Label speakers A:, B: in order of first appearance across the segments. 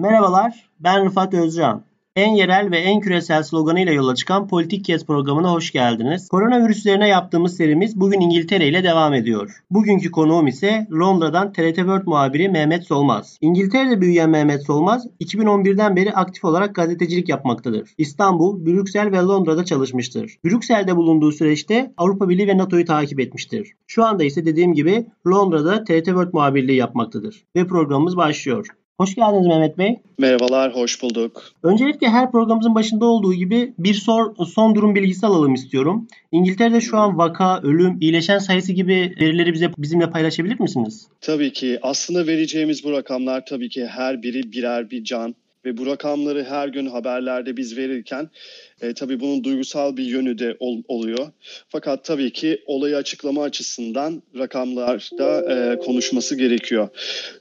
A: Merhabalar, ben Rıfat Özcan. En yerel ve en küresel sloganıyla yola çıkan Politik Kes programına hoş geldiniz. Koronavirüs üzerine yaptığımız serimiz bugün İngiltere ile devam ediyor. Bugünkü konuğum ise Londra'dan TRT World muhabiri Mehmet Solmaz. İngiltere'de büyüyen Mehmet Solmaz, 2011'den beri aktif olarak gazetecilik yapmaktadır. İstanbul, Brüksel ve Londra'da çalışmıştır. Brüksel'de bulunduğu süreçte Avrupa Birliği ve NATO'yu takip etmiştir. Şu anda ise dediğim gibi Londra'da TRT World muhabirliği yapmaktadır. Ve programımız başlıyor. Hoş geldiniz Mehmet Bey.
B: Merhabalar, hoş bulduk.
A: Öncelikle her programımızın başında olduğu gibi bir sor, son durum bilgisi alalım istiyorum. İngiltere'de şu an vaka, ölüm, iyileşen sayısı gibi verileri bize bizimle paylaşabilir misiniz?
B: Tabii ki. Aslında vereceğimiz bu rakamlar tabii ki her biri birer bir can ve bu rakamları her gün haberlerde biz verirken e, tabii bunun duygusal bir yönü de ol, oluyor. Fakat tabii ki olayı açıklama açısından rakamlarda e, konuşması gerekiyor.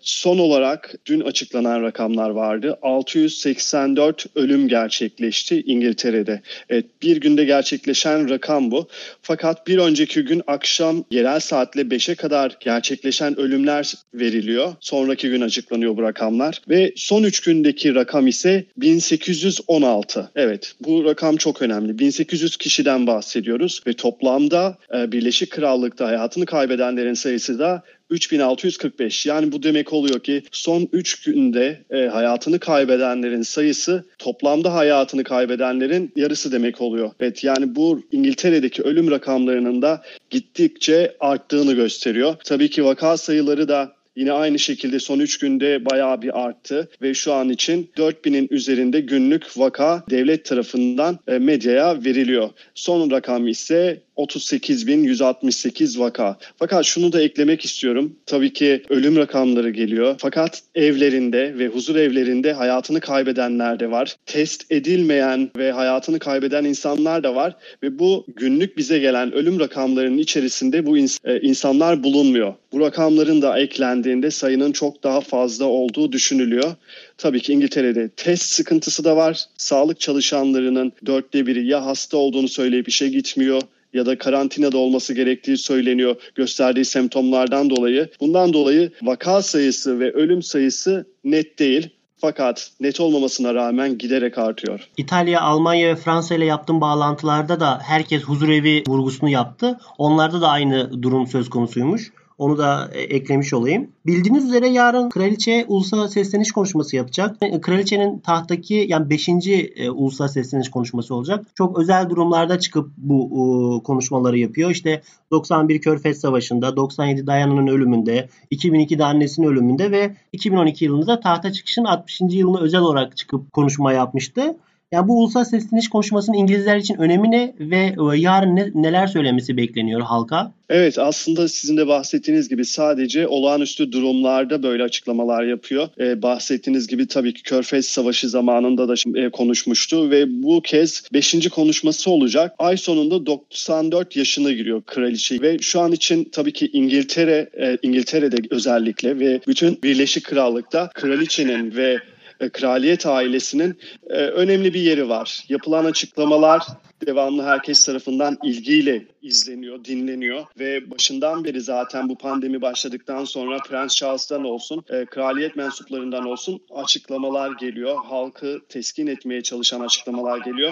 B: Son olarak dün açıklanan rakamlar vardı. 684 ölüm gerçekleşti İngiltere'de. Evet, bir günde gerçekleşen rakam bu. Fakat bir önceki gün akşam yerel saatle 5'e kadar gerçekleşen ölümler veriliyor. Sonraki gün açıklanıyor bu rakamlar. Ve son 3 gündeki rakam ise 1816. Evet bu rakam rakam çok önemli. 1800 kişiden bahsediyoruz ve toplamda e, Birleşik Krallık'ta hayatını kaybedenlerin sayısı da 3645. Yani bu demek oluyor ki son 3 günde e, hayatını kaybedenlerin sayısı toplamda hayatını kaybedenlerin yarısı demek oluyor. Evet yani bu İngiltere'deki ölüm rakamlarının da gittikçe arttığını gösteriyor. Tabii ki vaka sayıları da Yine aynı şekilde son 3 günde bayağı bir arttı ve şu an için 4000'in üzerinde günlük vaka devlet tarafından e, medyaya veriliyor. Son rakam ise 38.168 vaka. Fakat şunu da eklemek istiyorum. Tabii ki ölüm rakamları geliyor. Fakat evlerinde ve huzur evlerinde hayatını kaybedenler de var. Test edilmeyen ve hayatını kaybeden insanlar da var. Ve bu günlük bize gelen ölüm rakamlarının içerisinde bu ins- e, insanlar bulunmuyor. Bu rakamların da eklendiğinde sayının çok daha fazla olduğu düşünülüyor. Tabii ki İngiltere'de test sıkıntısı da var. Sağlık çalışanlarının dörtte biri ya hasta olduğunu söyleyip işe gitmiyor ya da karantinada olması gerektiği söyleniyor gösterdiği semptomlardan dolayı. Bundan dolayı vaka sayısı ve ölüm sayısı net değil. Fakat net olmamasına rağmen giderek artıyor.
A: İtalya, Almanya ve Fransa ile yaptığım bağlantılarda da herkes huzurevi vurgusunu yaptı. Onlarda da aynı durum söz konusuymuş. Onu da e, eklemiş olayım. Bildiğiniz üzere yarın kraliçe ulusal sesleniş konuşması yapacak. E, kraliçenin tahtaki yani 5. E, ulusal sesleniş konuşması olacak. Çok özel durumlarda çıkıp bu konuşmaları yapıyor. İşte 91 Körfez Savaşı'nda, 97 Diana'nın ölümünde, 2002'de annesinin ölümünde ve 2012 yılında tahta çıkışın 60. yılını özel olarak çıkıp konuşma yapmıştı. Yani bu ulusal sesleniş konuşmasının İngilizler için önemi ne ve e, yarın ne, neler söylemesi bekleniyor halka?
B: Evet aslında sizin de bahsettiğiniz gibi sadece olağanüstü durumlarda böyle açıklamalar yapıyor. Ee, bahsettiğiniz gibi tabii ki Körfez Savaşı zamanında da e, konuşmuştu ve bu kez 5. konuşması olacak. Ay sonunda 94 yaşına giriyor kraliçe ve şu an için tabii ki İngiltere, e, İngiltere'de özellikle ve bütün Birleşik Krallık'ta kraliçenin ve e, kraliyet ailesinin e, önemli bir yeri var. Yapılan açıklamalar devamlı herkes tarafından ilgiyle izleniyor, dinleniyor ve başından beri zaten bu pandemi başladıktan sonra Prens Charles'tan olsun, e, kraliyet mensuplarından olsun açıklamalar geliyor. Halkı teskin etmeye çalışan açıklamalar geliyor.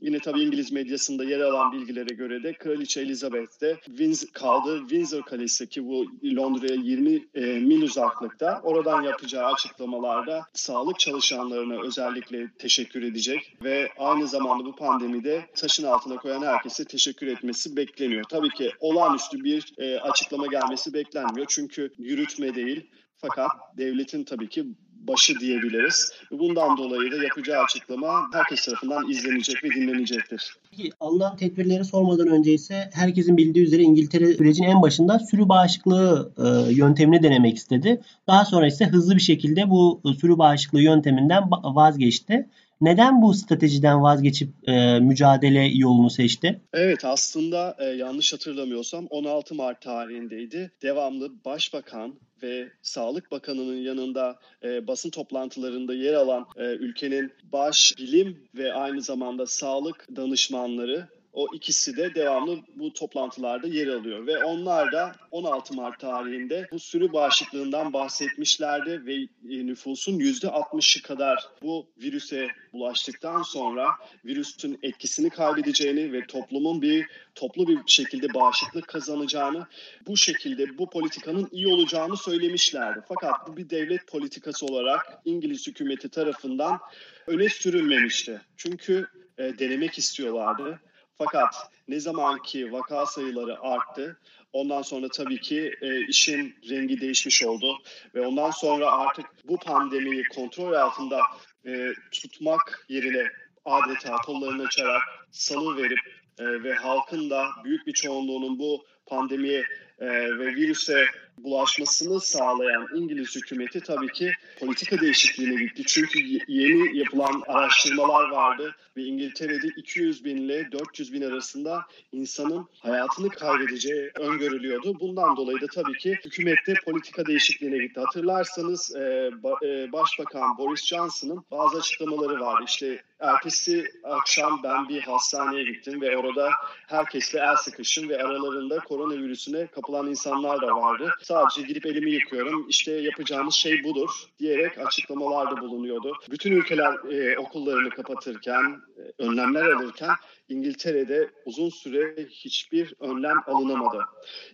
B: Yine tabii İngiliz medyasında yer alan bilgilere göre de Kraliçe Elizabeth de Windsor, kaldığı Windsor Kalesi ki bu Londra'ya 20 e, mil uzaklıkta oradan yapacağı açıklamalarda sağlık çalışanlarına özellikle teşekkür edecek ve aynı zamanda bu pandemide taşın altına koyan herkese teşekkür etmesi bekleniyor. Tabii ki olağanüstü bir e, açıklama gelmesi beklenmiyor çünkü yürütme değil fakat devletin tabii ki başı diyebiliriz. Bundan dolayı da yapacağı açıklama herkes tarafından izlenecek ve dinlenecektir.
A: Peki alınan tedbirleri sormadan önce ise herkesin bildiği üzere İngiltere sürecin en başında sürü bağışıklığı e, yöntemini denemek istedi. Daha sonra ise hızlı bir şekilde bu sürü bağışıklığı yönteminden vazgeçti. Neden bu stratejiden vazgeçip e, mücadele yolunu seçti?
B: Evet aslında e, yanlış hatırlamıyorsam 16 Mart tarihindeydi. Devamlı Başbakan ve Sağlık Bakanı'nın yanında e, basın toplantılarında yer alan e, ülkenin baş bilim ve aynı zamanda sağlık danışmanları o ikisi de devamlı bu toplantılarda yer alıyor ve onlar da 16 Mart tarihinde bu sürü bağışıklığından bahsetmişlerdi ve e, nüfusun %60'ı kadar bu virüse bulaştıktan sonra virüsün etkisini kaybedeceğini ve toplumun bir toplu bir şekilde bağışıklık kazanacağını, bu şekilde bu politikanın iyi olacağını söylemişlerdi. Fakat bu bir devlet politikası olarak İngiliz hükümeti tarafından öne sürülmemişti. Çünkü e, denemek istiyorlardı. Fakat ne zaman ki vaka sayıları arttı, ondan sonra tabii ki e, işin rengi değişmiş oldu ve ondan sonra artık bu pandemiyi kontrol altında e, tutmak yerine adeta kollarını açarak salı verip e, ve halkın da büyük bir çoğunluğunun bu pandemiye e, ve virüse bulaşmasını sağlayan İngiliz hükümeti tabii ki politika değişikliğine gitti. Çünkü yeni yapılan araştırmalar vardı ve İngiltere'de 200 bin ile 400 bin arasında insanın hayatını kaybedeceği öngörülüyordu. Bundan dolayı da tabii ki hükümette politika değişikliğine gitti. Hatırlarsanız e, e, Başbakan Boris Johnson'ın bazı açıklamaları vardı. İşte ertesi akşam ben bir hastaneye gittim ve orada herkesle el sıkıştım ve aralarında koronavirüsüne kapılan insanlar da vardı sadece gidip elimi yıkıyorum işte yapacağımız şey budur diyerek açıklamalarda bulunuyordu. Bütün ülkeler e, okullarını kapatırken, e, önlemler alırken İngiltere'de uzun süre hiçbir önlem alınamadı.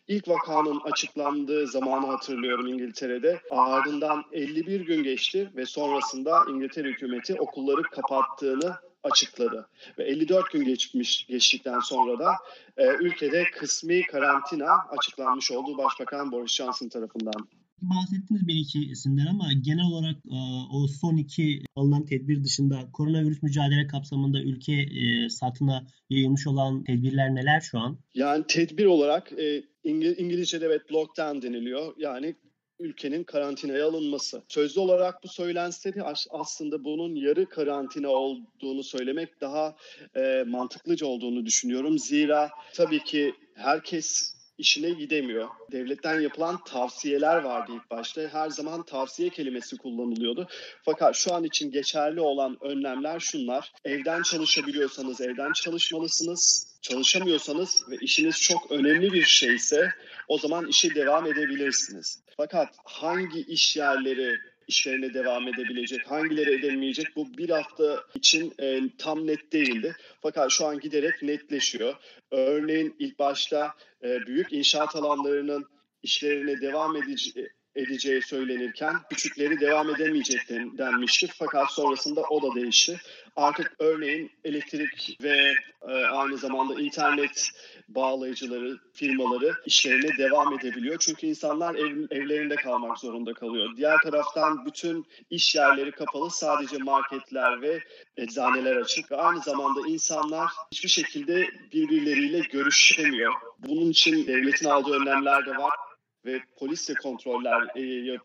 B: İlk vakanın açıklandığı zamanı hatırlıyorum İngiltere'de. Ardından 51 gün geçti ve sonrasında İngiltere hükümeti okulları kapattığını açıkladı. Ve 54 gün geçmiş geçtikten sonra da e, ülkede kısmi karantina açıklanmış olduğu Başbakan Boris Johnson tarafından.
A: Bahsettiniz bir iki isimden ama genel olarak e, o son iki alınan tedbir dışında koronavirüs mücadele kapsamında ülke e, satına yayılmış olan tedbirler neler şu an?
B: Yani tedbir olarak e, İngilizce'de evet lockdown deniliyor. Yani ülkenin karantinaya alınması. Sözlü olarak bu söylense de aslında bunun yarı karantina olduğunu söylemek daha e, mantıklıca olduğunu düşünüyorum. Zira tabii ki herkes işine gidemiyor. Devletten yapılan tavsiyeler vardı ilk başta. Her zaman tavsiye kelimesi kullanılıyordu. Fakat şu an için geçerli olan önlemler şunlar. Evden çalışabiliyorsanız evden çalışmalısınız. Çalışamıyorsanız ve işiniz çok önemli bir şeyse o zaman işe devam edebilirsiniz. Fakat hangi iş yerleri işlerine devam edebilecek, hangileri edemeyecek bu bir hafta için e, tam net değildi. Fakat şu an giderek netleşiyor. Örneğin ilk başta e, büyük inşaat alanlarının işlerine devam edici, edeceği söylenirken küçükleri devam edemeyecek denmişti. Fakat sonrasında o da değişti. Artık örneğin elektrik ve e, aynı zamanda internet bağlayıcıları, firmaları işlerine devam edebiliyor. Çünkü insanlar ev, evlerinde kalmak zorunda kalıyor. Diğer taraftan bütün iş yerleri kapalı. Sadece marketler ve eczaneler açık. Ve aynı zamanda insanlar hiçbir şekilde birbirleriyle görüşemiyor. Bunun için devletin aldığı önlemler de var ve polis de kontroller e,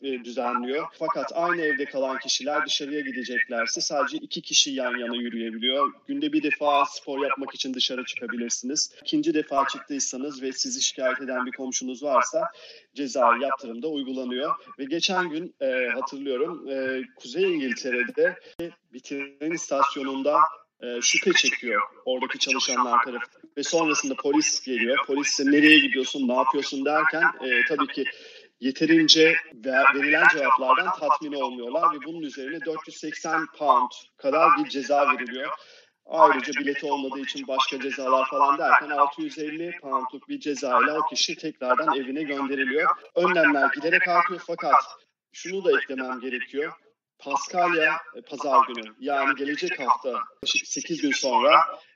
B: e, düzenliyor. Fakat aynı evde kalan kişiler dışarıya gideceklerse sadece iki kişi yan yana yürüyebiliyor. Günde bir defa spor yapmak için dışarı çıkabilirsiniz. İkinci defa çıktıysanız ve sizi şikayet eden bir komşunuz varsa ceza yaptırımda uygulanıyor. Ve geçen gün e, hatırlıyorum e, Kuzey İngiltere'de bir tren istasyonunda e, şüphe çekiyor oradaki çalışanlar tarafı. Ve sonrasında polis geliyor. Polis nereye gidiyorsun, ne yapıyorsun derken e, tabii ki yeterince verilen cevaplardan tatmin olmuyorlar ve bunun üzerine 480 pound kadar bir ceza veriliyor. Ayrıca bileti olmadığı için başka cezalar falan derken 650 poundluk bir cezayla o kişi tekrardan evine gönderiliyor. Önlemler giderek artıyor fakat şunu da eklemem gerekiyor. Paskalya e, pazar günü yani gelecek hafta 8 gün sonra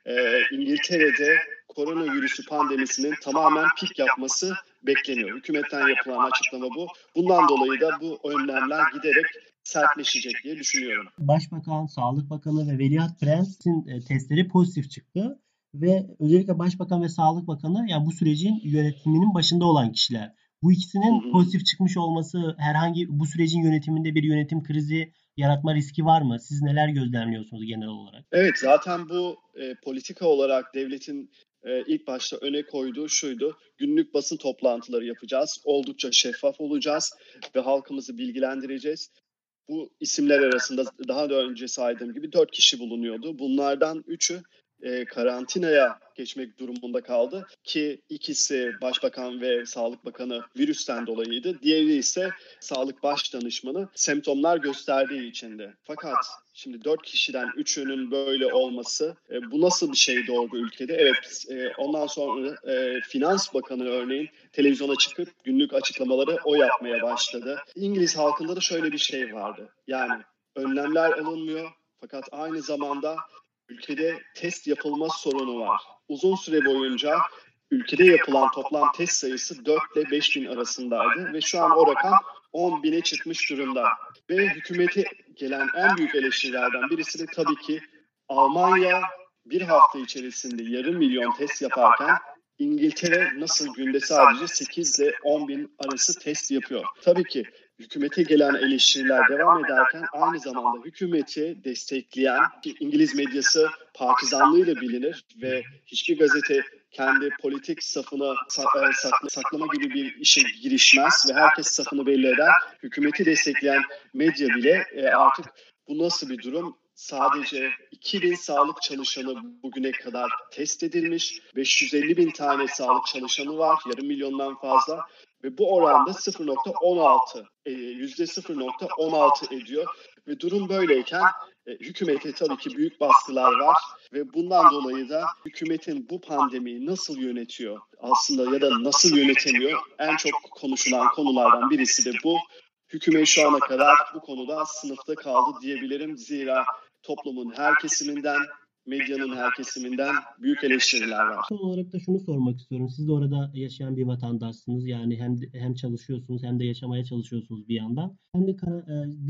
B: e, İngiltere'de koronavirüsü pandemisinin tamamen pik yapması bekleniyor. Hükümetten yapılan açıklama bu. Bundan dolayı da bu önlemler giderek sertleşecek diye düşünüyorum.
A: Başbakan, Sağlık Bakanı ve Veliaht Prens'in e, testleri pozitif çıktı ve özellikle Başbakan ve Sağlık Bakanı yani bu sürecin yönetiminin başında olan kişiler. Bu ikisinin hı hı. pozitif çıkmış olması herhangi bu sürecin yönetiminde bir yönetim krizi yaratma riski var mı? Siz neler gözlemliyorsunuz genel olarak?
B: Evet zaten bu e, politika olarak devletin e, ilk başta öne koyduğu şuydu. Günlük basın toplantıları yapacağız. Oldukça şeffaf olacağız ve halkımızı bilgilendireceğiz. Bu isimler arasında daha da önce saydığım gibi dört kişi bulunuyordu. Bunlardan üçü e, karantinaya geçmek durumunda kaldı ki ikisi Başbakan ve Sağlık Bakanı virüsten dolayıydı. Diğeri ise Sağlık Baş Danışmanı semptomlar gösterdiği içindi. Fakat Şimdi dört kişiden üçünün böyle olması e, bu nasıl bir şey doğru ülkede? Evet e, ondan sonra e, Finans Bakanı örneğin televizyona çıkıp günlük açıklamaları o yapmaya başladı. İngiliz halkında da şöyle bir şey vardı. Yani önlemler alınmıyor fakat aynı zamanda ülkede test yapılma sorunu var. Uzun süre boyunca ülkede yapılan toplam test sayısı 4 ile 5 bin arasındaydı ve şu an o rakam 10 bine çıkmış durumda. Ve hükümete gelen en büyük eleştirilerden birisi de tabii ki Almanya bir hafta içerisinde yarım milyon test yaparken İngiltere nasıl günde sadece 8 ile 10 bin arası test yapıyor. Tabii ki hükümete gelen eleştiriler devam ederken aynı zamanda hükümeti destekleyen İngiliz medyası partizanlığıyla bilinir ve hiçbir gazete kendi politik safını e, saklama gibi bir işe girişmez ve herkes safını belli eder. Hükümeti destekleyen medya bile e, artık bu nasıl bir durum? Sadece 2000 sağlık çalışanı bugüne kadar test edilmiş. 550 bin tane sağlık çalışanı var. Yarım milyondan fazla. Ve bu oranda 0.16 yüzde 0.16 ediyor. Ve durum böyleyken e, hükümete tabii ki büyük baskılar var ve bundan dolayı da hükümetin bu pandemiyi nasıl yönetiyor aslında ya da nasıl yönetemiyor en çok konuşulan konulardan birisi de bu. Hükümet şu ana kadar bu konuda sınıfta kaldı diyebilirim. Zira toplumun her kesiminden medyanın her kesiminden büyük eleştiriler var.
A: Son olarak da şunu sormak istiyorum. Siz de orada yaşayan bir vatandaşsınız. Yani hem hem çalışıyorsunuz hem de yaşamaya çalışıyorsunuz bir yandan. Hem de kara,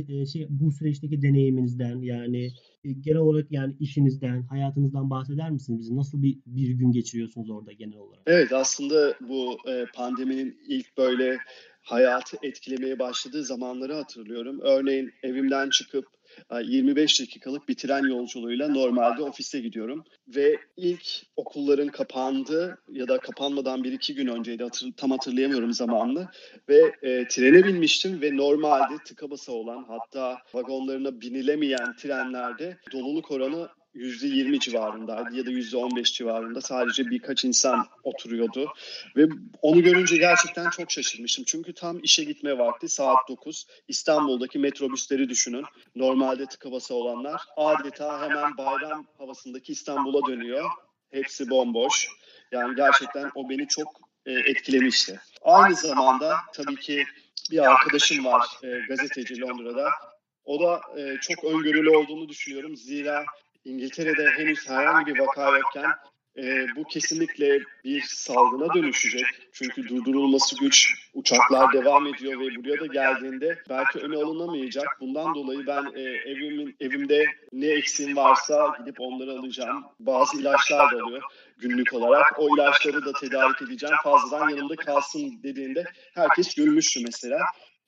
A: e, e, şey bu süreçteki deneyiminizden yani e, genel olarak yani işinizden, hayatınızdan bahseder misiniz? Bizi nasıl bir bir gün geçiriyorsunuz orada genel olarak?
B: Evet aslında bu pandeminin ilk böyle hayatı etkilemeye başladığı zamanları hatırlıyorum. Örneğin evimden çıkıp 25 dakikalık bir tren yolculuğuyla normalde ofise gidiyorum. Ve ilk okulların kapandı ya da kapanmadan bir iki gün önceydi hatır, tam hatırlayamıyorum zamanını. Ve e, trene binmiştim ve normalde tıka basa olan hatta vagonlarına binilemeyen trenlerde doluluk oranı %20 civarındaydı ya da %15 civarında sadece birkaç insan oturuyordu. Ve onu görünce gerçekten çok şaşırmıştım. Çünkü tam işe gitme vakti saat 9. İstanbul'daki metrobüsleri düşünün. Normalde tıka basa olanlar adeta hemen bayram havasındaki İstanbul'a dönüyor. Hepsi bomboş. Yani gerçekten o beni çok e, etkilemişti. Aynı zamanda tabii ki bir arkadaşım var e, gazeteci Londra'da. O da e, çok öngörülü olduğunu düşünüyorum. Zira İngiltere'de henüz herhangi bir vaka yokken e, bu kesinlikle bir salgına dönüşecek. Çünkü durdurulması güç, uçaklar devam ediyor ve buraya da geldiğinde belki öne alınamayacak. Bundan dolayı ben e, evimin evimde ne eksiğim varsa gidip onları alacağım. Bazı ilaçlar da oluyor günlük olarak. O ilaçları da tedarik edeceğim. Fazladan yanımda kalsın dediğinde herkes gülmüştü mesela.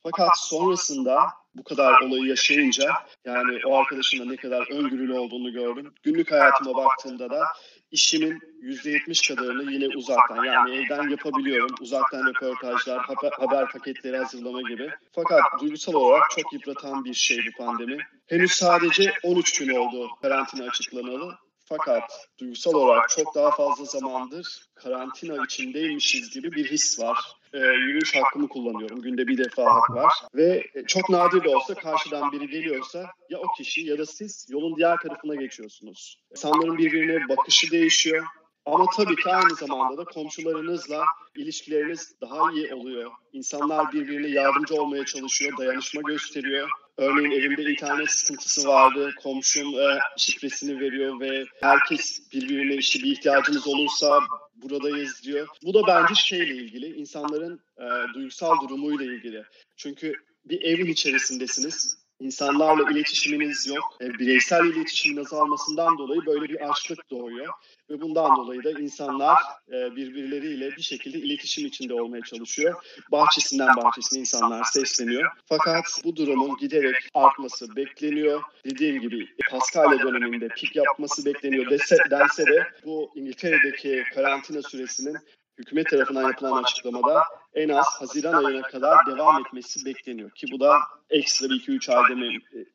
B: Fakat sonrasında bu kadar olayı yaşayınca yani o arkadaşın da ne kadar öngörülü olduğunu gördüm. Günlük hayatıma baktığımda da işimin %70 kadarını yine uzaktan yani evden yapabiliyorum. Uzaktan röportajlar, haber paketleri hazırlama gibi. Fakat duygusal olarak çok yıpratan bir şey bu pandemi. Henüz sadece 13 gün oldu karantina açıklanalı. Fakat duygusal olarak çok daha fazla zamandır karantina içindeymişiz gibi bir his var e, yürüyüş hakkımı kullanıyorum. Günde bir defa hak var. Ve e, çok nadir de olsa karşıdan biri geliyorsa ya o kişi ya da siz yolun diğer tarafına geçiyorsunuz. İnsanların birbirine bakışı değişiyor. Ama tabii ki aynı zamanda da komşularınızla ilişkileriniz daha iyi oluyor. İnsanlar birbirine yardımcı olmaya çalışıyor, dayanışma gösteriyor. Örneğin evimde internet sıkıntısı vardı. Komşum e, şifresini veriyor ve herkes birbirine işte bir ihtiyacınız olursa buradayız diyor. Bu da bence şeyle ilgili, insanların e, duygusal durumuyla ilgili. Çünkü bir evin içerisindesiniz. İnsanlarla iletişiminiz yok. E, bireysel iletişimin azalmasından dolayı böyle bir açlık doğuyor. Ve bundan dolayı da insanlar e, birbirleriyle bir şekilde iletişim içinde olmaya çalışıyor. Bahçesinden bahçesine insanlar sesleniyor. Fakat bu durumun giderek artması bekleniyor. Dediğim gibi Paskalya döneminde pik yapması bekleniyor dese, dense de bu İngiltere'deki karantina süresinin hükümet tarafından yapılan açıklamada en az Haziran ayına kadar devam etmesi bekleniyor. Ki bu da ekstra bir 2-3 ay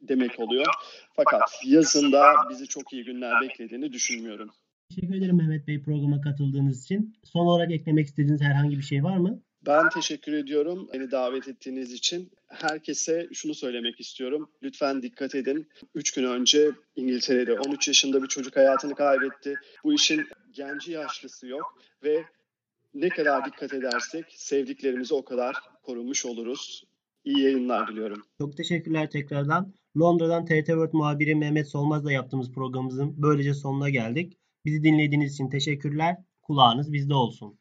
B: demek oluyor. Fakat yazında bizi çok iyi günler beklediğini düşünmüyorum.
A: Teşekkür ederim Mehmet Bey programa katıldığınız için. Son olarak eklemek istediğiniz herhangi bir şey var mı?
B: Ben teşekkür ediyorum beni davet ettiğiniz için. Herkese şunu söylemek istiyorum. Lütfen dikkat edin. 3 gün önce İngiltere'de 13 yaşında bir çocuk hayatını kaybetti. Bu işin genci yaşlısı yok ve ne kadar dikkat edersek sevdiklerimizi o kadar korunmuş oluruz. İyi yayınlar diliyorum.
A: Çok teşekkürler tekrardan. Londra'dan TRT World muhabiri Mehmet Solmaz'la yaptığımız programımızın böylece sonuna geldik. Bizi dinlediğiniz için teşekkürler. Kulağınız bizde olsun.